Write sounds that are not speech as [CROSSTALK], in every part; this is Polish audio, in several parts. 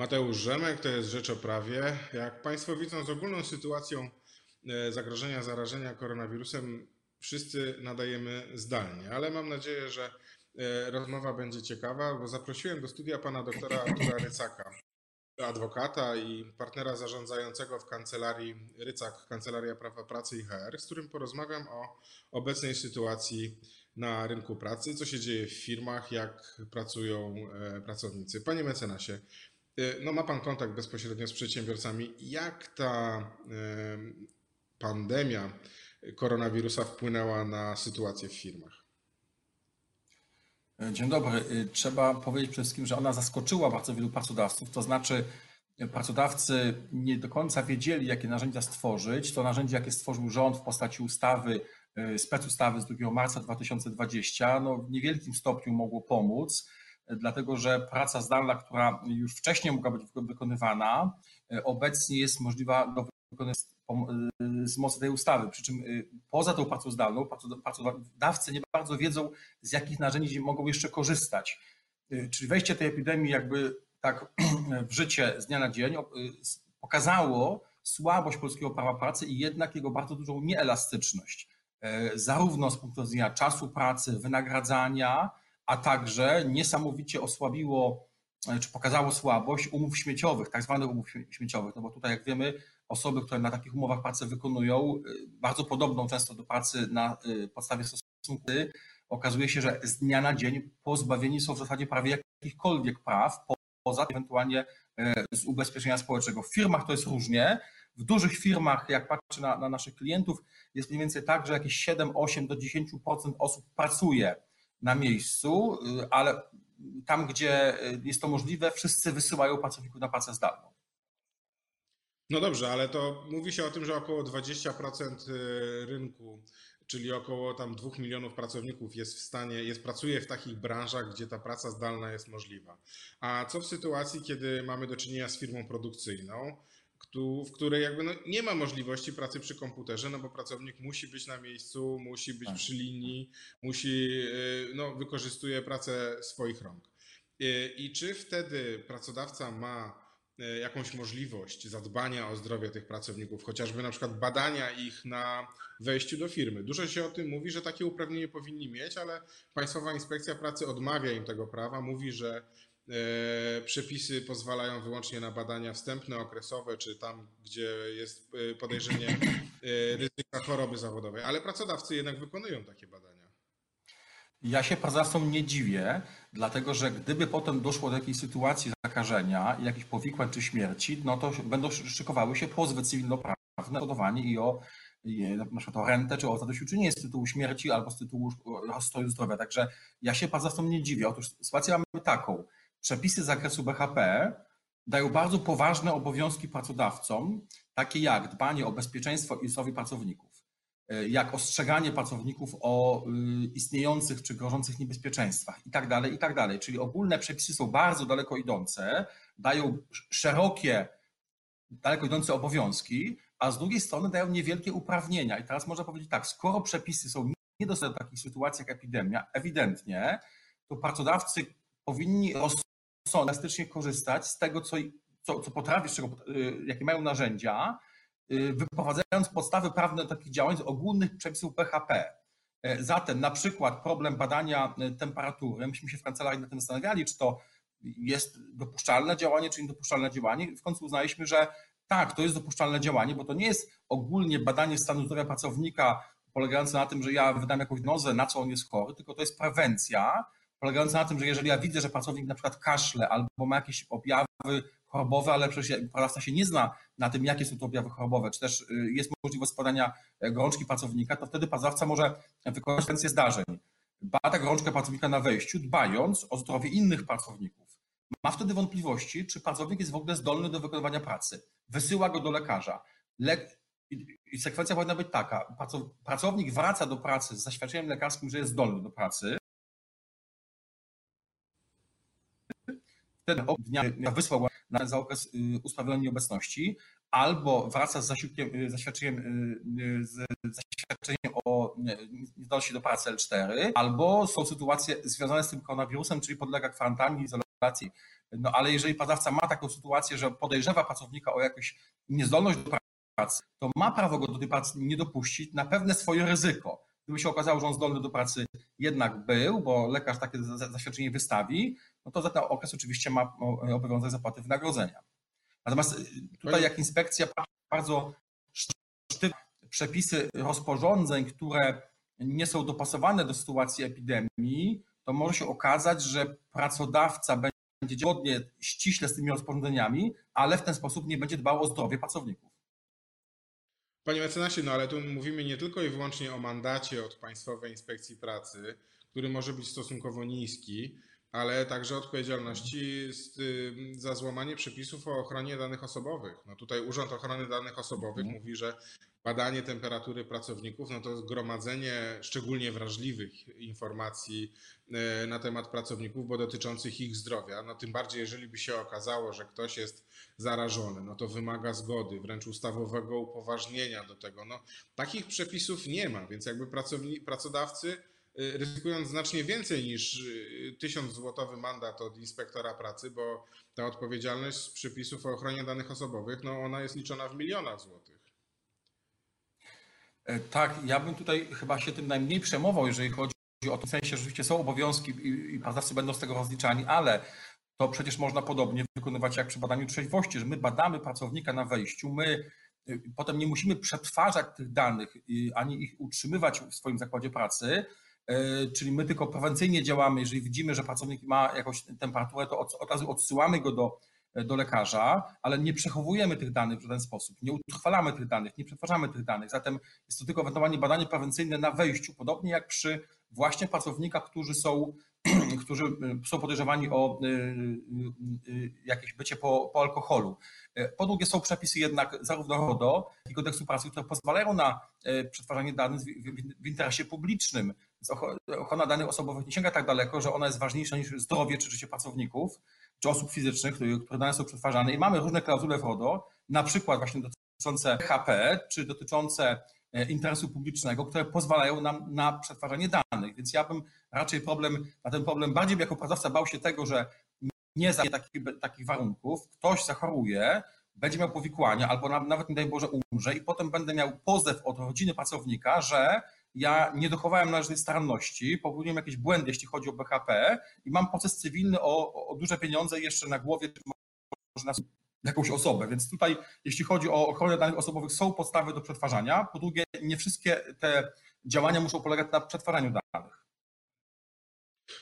Mateusz Rzemek, to jest Rzecz o Prawie. Jak Państwo widzą, z ogólną sytuacją e, zagrożenia zarażenia koronawirusem wszyscy nadajemy zdalnie, ale mam nadzieję, że e, rozmowa będzie ciekawa, bo zaprosiłem do studia pana doktora Artura Rycaka, adwokata i partnera zarządzającego w kancelarii Rycak, Kancelaria Prawa Pracy i HR, z którym porozmawiam o obecnej sytuacji na rynku pracy, co się dzieje w firmach, jak pracują e, pracownicy. Panie mecenasie, no ma Pan kontakt bezpośrednio z przedsiębiorcami. Jak ta e, pandemia koronawirusa wpłynęła na sytuację w firmach? Dzień dobry. Trzeba powiedzieć przede wszystkim, że ona zaskoczyła bardzo wielu pracodawców, to znaczy pracodawcy nie do końca wiedzieli, jakie narzędzia stworzyć. To narzędzie, jakie stworzył rząd w postaci ustawy, specustawy z 2 marca 2020, no w niewielkim stopniu mogło pomóc, dlatego że praca zdalna, która już wcześniej mogła być wykonywana, obecnie jest możliwa do wykonania z mocy tej ustawy. Przy czym poza tą pracą zdalną pracodawcy nie bardzo wiedzą, z jakich narzędzi mogą jeszcze korzystać. Czyli wejście tej epidemii jakby tak [CLEARS THROAT] w życie z dnia na dzień pokazało słabość polskiego prawa pracy i jednak jego bardzo dużą nieelastyczność. E, zarówno z punktu widzenia czasu pracy, wynagradzania, a także niesamowicie osłabiło, e, czy pokazało słabość umów śmieciowych, tak zwanych umów śmieciowych, no bo tutaj jak wiemy, osoby, które na takich umowach pracę wykonują, e, bardzo podobną często do pracy na podstawie stosunku, okazuje się, że z dnia na dzień pozbawieni są w zasadzie prawie jakichkolwiek praw, poza ewentualnie z ubezpieczenia społecznego. W firmach to jest różnie, w dużych firmach, jak patrzę na, na naszych klientów, jest mniej więcej tak, że jakieś 7, 8 do 10% osób pracuje na miejscu, y, ale tam, gdzie y, jest to możliwe, wszyscy wysyłają pracowników na pracę zdalną. No dobrze, ale to mówi się o tym, że około 20% y, rynku, czyli około tam 2 milionów pracowników jest w stanie, jest, pracuje w takich branżach, gdzie ta praca zdalna jest możliwa. A co w sytuacji, kiedy mamy do czynienia z firmą produkcyjną, w której jakby no nie ma możliwości pracy przy komputerze, no bo pracownik musi być na miejscu, musi być tak. przy linii, musi, y, no, wykorzystuje pracę swoich rąk. Y, I czy wtedy pracodawca ma y, jakąś możliwość zadbania o zdrowie tych pracowników, chociażby na przykład badania ich na wejściu do firmy. Dużo się o tym mówi, że takie uprawnienie powinni mieć, ale Państwowa Inspekcja Pracy odmawia im tego prawa, mówi, że przepisy pozwalają wyłącznie na badania wstępne, okresowe, czy tam, gdzie jest e, podejrzenie e, ryzyka choroby zawodowej, ale pracodawcy jednak wykonują takie badania. Ja się pracodawcom nie dziwię, dlatego że gdyby potem doszło do jakiejś sytuacji zakażenia, jakichś powikłań czy śmierci, no to będą szykowały się pozwy cywilnoprawne i o na przykład o rentę czy o zadośćuczynienie z tytułu śmierci albo z tytułu rozstroju zdrowia. Także ja się pracodawcom nie dziwię. Otóż sytuację mamy taką przepisy z zakresu BHP dają bardzo poważne obowiązki pracodawcom, takie jak dbanie o bezpieczeństwo i zdrowie pracowników, e, jak ostrzeganie pracowników o y, istniejących czy grożących niebezpieczeństwach itd., tak itd. Tak Czyli ogólne przepisy są bardzo daleko idące, dają szerokie, daleko idące obowiązki, a z drugiej strony dają niewielkie uprawnienia. I teraz można powiedzieć tak, skoro przepisy są niedostępne w takich sytuacjach jak epidemia, ewidentnie, to pracodawcy powinni chcą elastycznie korzystać z tego, co, co, co potrafią, czego, y, jakie mają narzędzia, y, wyprowadzając podstawy prawne takich działań z ogólnych przepisów PHP. E, zatem na przykład problem badania y, temperatury, myśmy się w kancelarii na tym zastanawiali, czy to jest dopuszczalne działanie, czy niedopuszczalne działanie. W końcu uznaliśmy, że tak, to jest dopuszczalne działanie, bo to nie jest ogólnie badanie stanu zdrowia pracownika polegające na tym, że ja wydam jakąś nozę, na co on jest chory, tylko to jest prewencja, polegający na tym, że jeżeli ja widzę, że pracownik na przykład kaszle albo ma jakieś objawy chorobowe, ale przecież pracodawca się nie zna na tym, jakie są to objawy chorobowe, czy też y, jest możliwość podania e, gorączki pracownika, to wtedy pracodawca może wykonać prewencję zdarzeń. Bada gorączkę pracownika na wejściu, dbając o zdrowie innych pracowników. Ma wtedy wątpliwości, czy pracownik jest w ogóle zdolny do wykonywania pracy. Wysyła go do lekarza. Le i sekwencja powinna być taka. Pracownik wraca do pracy z zaświadczeniem lekarskim, że jest zdolny do pracy, wtedy dnia wysłał na, za okres y, nieobecności, albo wraca z zasiłkiem, y, zaświadczeniem, y, z zaświadczeniem o niezdolności do pracy L4, albo są sytuacje związane z tym koronawirusem, czyli podlega kwarantannie, izolacji No ale jeżeli pracodawca ma taką sytuację, że podejrzewa pracownika o jakąś niezdolność do pracy, to ma prawo go do tej pracy nie dopuścić na pewne swoje ryzyko. Gdyby się okazało, że on zdolny do pracy jednak był, bo lekarz takie zaświadczenie wystawi, no to za ten okres oczywiście ma obowiązek zapłaty wynagrodzenia. Natomiast tutaj jak inspekcja bardzo sztywne przepisy rozporządzeń, które nie są dopasowane do sytuacji epidemii, to może się okazać, że pracodawca będzie zgodnie ściśle z tymi rozporządzeniami, ale w ten sposób nie będzie dbał o zdrowie pracowników. Panie mecenasie, no ale tu mówimy nie tylko i wyłącznie o mandacie od Państwowej Inspekcji Pracy, który może być stosunkowo niski, ale także odpowiedzialności za złamanie przepisów o ochronie danych osobowych. No tutaj Urząd Ochrony Danych Osobowych mhm. mówi, że badanie temperatury pracowników, no to zgromadzenie szczególnie wrażliwych informacji e, na temat pracowników, bo dotyczących ich zdrowia. No tym bardziej, jeżeli by się okazało, że ktoś jest zarażony, no to wymaga zgody, wręcz ustawowego upoważnienia do tego. No, takich przepisów nie ma, więc jakby pracowni, pracodawcy Y, ryzykując znacznie więcej niż 1000 y, złotowy mandat od inspektora pracy, bo ta odpowiedzialność z przepisów o ochronie danych osobowych, no ona jest liczona w milionach złotych. E, tak, ja bym tutaj chyba się tym najmniej przejmował, jeżeli chodzi o to, w sensie, rzeczywiście są obowiązki i, i będą z tego rozliczani, ale to przecież można podobnie wykonywać jak przy badaniu trzeźwości, że my badamy pracownika na wejściu, my y, potem nie musimy przetwarzać tych danych ani ich utrzymywać w swoim zakładzie pracy, E, czyli my tylko prewencyjnie działamy, jeżeli widzimy, że pracownik ma jakąś temperaturę, to od razu odsyłamy go do, do lekarza, ale nie przechowujemy tych danych w żaden sposób, nie utrwalamy tych danych, nie przetwarzamy tych danych. Zatem jest to tylko ewentualnie badanie prewencyjne na wejściu, podobnie jak przy właśnie pracownikach, którzy są, [CLEARS THROAT] którzy e, są podejrzewani o jakieś bycie po, po alkoholu. Po drugie są przepisy jednak zarówno RODO, jak i kodeksu pracy, które pozwalają na przetwarzanie danych w interesie publicznym, ochrona danych osobowych nie sięga tak daleko, że ona jest ważniejsza niż zdrowie czy życie pracowników, czy osób fizycznych, które dane są przetwarzane. I mamy różne klauzule RODO, na przykład właśnie dotyczące HP, czy dotyczące e, interesu publicznego, które pozwalają nam na przetwarzanie danych. Więc ja bym raczej problem, na ten problem bardziej jako pracodawca bał się tego, że nie za takich, takich warunków, ktoś zachoruje, będzie miał powikłania albo nawet nie daj Boże umrze i potem będę miał pozew od rodziny pracownika, że ja nie dochowałem należytej staranności, popełniłem jakieś błędy, jeśli chodzi o BHP i mam proces cywilny o, o duże pieniądze jeszcze na głowie, może na jakąś osobę. Więc tutaj, jeśli chodzi o ochronę danych osobowych, są podstawy do przetwarzania. Po drugie, nie wszystkie te działania muszą polegać na przetwarzaniu danych.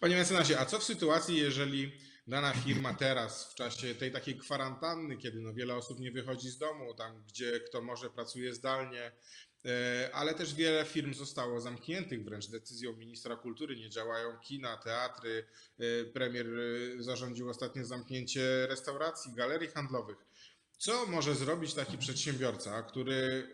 Panie mecenasie, a co w sytuacji, jeżeli dana firma teraz w czasie tej takiej kwarantanny, kiedy no wiele osób nie wychodzi z domu, tam gdzie kto może pracuje zdalnie, ale też wiele firm zostało zamkniętych wręcz decyzją ministra kultury. Nie działają kina, teatry. E, premier e, zarządził ostatnie zamknięcie restauracji, galerii handlowych. Co może zrobić taki przedsiębiorca, który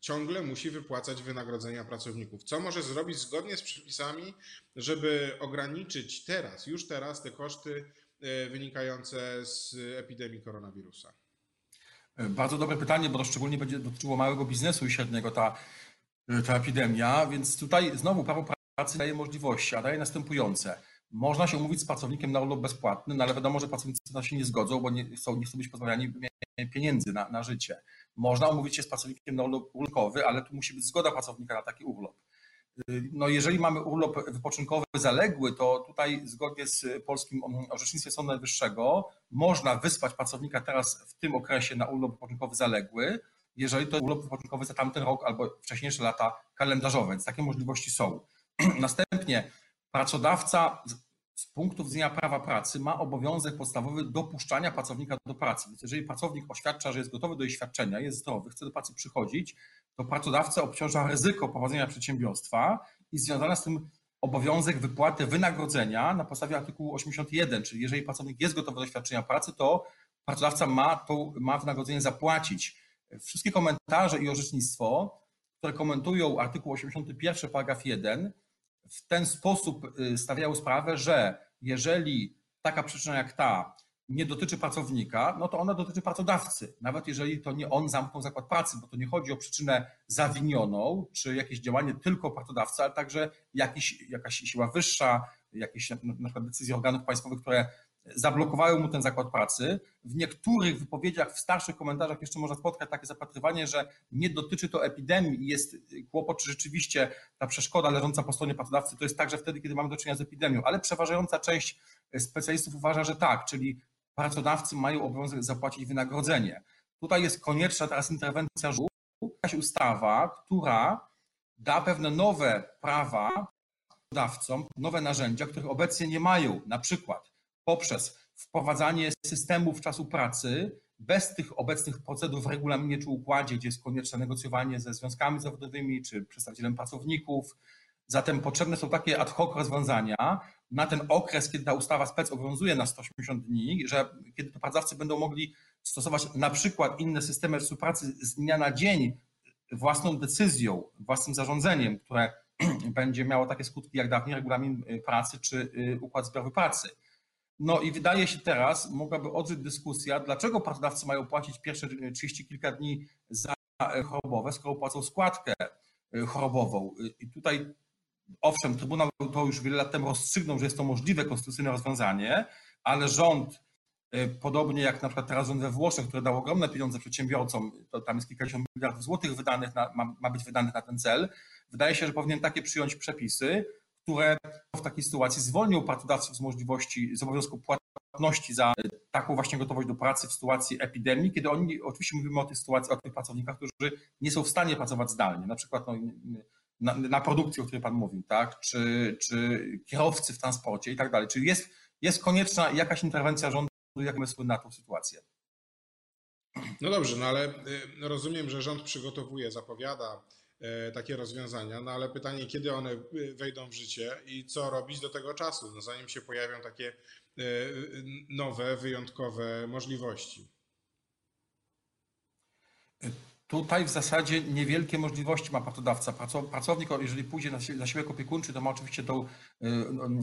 ciągle musi wypłacać wynagrodzenia pracowników? Co może zrobić zgodnie z przepisami, żeby ograniczyć teraz, już teraz te koszty wynikające z epidemii koronawirusa? Bardzo dobre pytanie, bo to szczególnie będzie dotyczyło małego biznesu i średniego ta, ta epidemia, więc tutaj znowu prawo pracy daje możliwości, a daje następujące. Można się umówić z pracownikiem na urlop bezpłatny, no ale wiadomo, że pracownicy na się nie zgodzą, bo nie chcą, nie chcą być pozbawiani pieniędzy na, na życie. Można umówić się z pracownikiem na urlop urlopowy, ale tu musi być zgoda pracownika na taki urlop. No jeżeli mamy urlop wypoczynkowy zaległy, to tutaj zgodnie z polskim orzecznictwem Sądu Najwyższego można wysłać pracownika teraz w tym okresie na urlop wypoczynkowy zaległy, jeżeli to urlop wypoczynkowy za tamten rok albo wcześniejsze lata kalendarzowe, więc takie możliwości są. [CLEARS THROAT] Następnie pracodawca z punktu widzenia prawa pracy ma obowiązek podstawowy dopuszczania pracownika do pracy. Więc jeżeli pracownik oświadcza, że jest gotowy do jej świadczenia, jest zdrowy, chce do pracy przychodzić, to pracodawca obciąża ryzyko prowadzenia przedsiębiorstwa i związana z tym obowiązek wypłaty wynagrodzenia na podstawie artykułu 81, czyli jeżeli pracownik jest gotowy do świadczenia pracy, to pracodawca ma, to, ma wynagrodzenie zapłacić. Wszystkie komentarze i orzecznictwo, które komentują artykuł 81, paragraf 1, w ten sposób y, stawiają sprawę, że jeżeli taka przyczyna jak ta nie dotyczy pracownika, no to ona dotyczy pracodawcy, nawet jeżeli to nie on zamknął zakład pracy, bo to nie chodzi o przyczynę zawinioną, czy jakieś działanie tylko pracodawcy, ale także jakiś, jakaś siła wyższa, jakieś na przykład decyzje organów państwowych, które zablokowały mu ten zakład pracy. W niektórych wypowiedziach, w starszych komentarzach jeszcze można spotkać takie zapatrywanie, że nie dotyczy to epidemii i jest kłopot, czy rzeczywiście ta przeszkoda leżąca po stronie pracodawcy to jest także wtedy, kiedy mamy do czynienia z epidemią, ale przeważająca część specjalistów uważa, że tak, czyli pracodawcy mają obowiązek zapłacić wynagrodzenie. Tutaj jest konieczna teraz interwencja rządu, jakaś ustawa, która da pewne nowe prawa pracodawcom, nowe narzędzia, których obecnie nie mają, na przykład poprzez wprowadzanie systemów czasu pracy bez tych obecnych procedur w regulaminie czy układzie, gdzie jest konieczne negocjowanie ze związkami zawodowymi czy przedstawicielem pracowników. Zatem potrzebne są takie ad hoc rozwiązania na ten okres, kiedy ta ustawa spec obowiązuje na 180 dni, że kiedy to pracodawcy będą mogli stosować na przykład inne systemy współpracy z dnia na dzień własną decyzją, własnym zarządzeniem, które [CLEARS THROAT] będzie miało takie skutki jak dawniej regulamin pracy czy układ zbiorowy pracy. No i wydaje się teraz, mogłaby odżyć dyskusja, dlaczego pracodawcy mają płacić pierwsze 30 kilka dni za chorobowe, skoro płacą składkę chorobową. I tutaj owszem, Trybunał to już wiele lat temu rozstrzygnął, że jest to możliwe konstytucyjne rozwiązanie, ale rząd, podobnie jak na przykład teraz rząd we Włoszech, który dał ogromne pieniądze przedsiębiorcom, to tam jest kilkadziesiąt miliardów złotych wydanych na, ma, ma być wydanych na ten cel, wydaje się, że powinien takie przyjąć przepisy, które w takiej sytuacji zwolnią pracodawców z możliwości, z obowiązku płatności za taką właśnie gotowość do pracy w sytuacji epidemii, kiedy oni, oczywiście mówimy o tych sytuacji, o tych pracownikach, którzy nie są w stanie pracować zdalnie, na przykład no, na, na produkcji, o której Pan mówił, tak, czy, czy kierowcy w transporcie i tak dalej. Czyli jest, jest konieczna jakaś interwencja rządu, jak myślę na tą sytuację. No dobrze, no ale rozumiem, że rząd przygotowuje, zapowiada takie rozwiązania, no ale pytanie, kiedy one wejdą w życie i co robić do tego czasu, no zanim się pojawią takie nowe, wyjątkowe możliwości. Tutaj w zasadzie niewielkie możliwości ma pracodawca. Pracownik, jeżeli pójdzie na zasiłek opiekuńczy, to ma oczywiście tą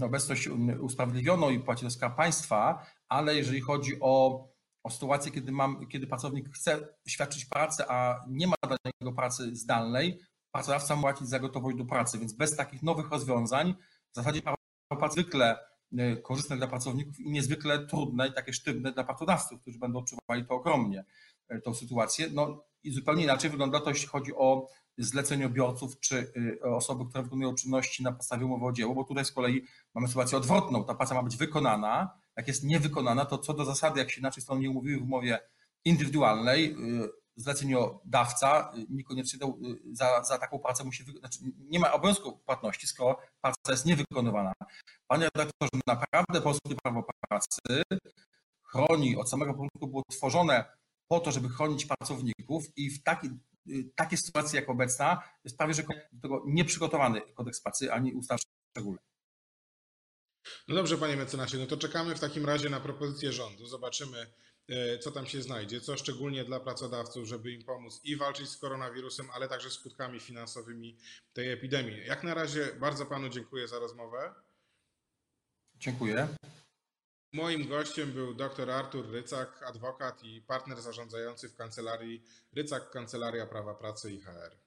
obecność usprawiedliwioną i płaci do skarb państwa, ale jeżeli chodzi o, o sytuację, kiedy, mam, kiedy pracownik chce świadczyć pracę, a nie ma dla niego pracy zdalnej, pracodawca ma płacić za gotowość do pracy, więc bez takich nowych rozwiązań w zasadzie prawo zwykle korzystne dla pracowników i niezwykle trudne i takie sztywne dla pracodawców, którzy będą odczuwali to ogromnie, tą sytuację. No i zupełnie inaczej wygląda to, jeśli chodzi o zleceniobiorców czy osoby, które wykonują czynności na podstawie umowy o dzieło, bo tutaj z kolei mamy sytuację odwrotną. Ta praca ma być wykonana. Jak jest niewykonana, to co do zasady, jak się inaczej strony nie umówiły w umowie indywidualnej, zleceniodawca niekoniecznie za, za taką pracę musi, znaczy nie ma obowiązku płatności, skoro praca jest niewykonywana. Panie redaktorze, naprawdę polskie prawo pracy chroni, od samego początku było tworzone po to, żeby chronić pracowników i w taki, takiej sytuacji jak obecna jest prawie że do tego nieprzygotowany kodeks pracy ani ustaw szczególnych. No dobrze, panie mecenasie, no to czekamy w takim razie na propozycję rządu. Zobaczymy, co tam się znajdzie, co szczególnie dla pracodawców, żeby im pomóc i walczyć z koronawirusem, ale także skutkami finansowymi tej epidemii. Jak na razie bardzo panu dziękuję za rozmowę. Dziękuję. Moim gościem był dr Artur Rycak, adwokat i partner zarządzający w kancelarii Rycak Kancelaria Prawa Pracy i HR.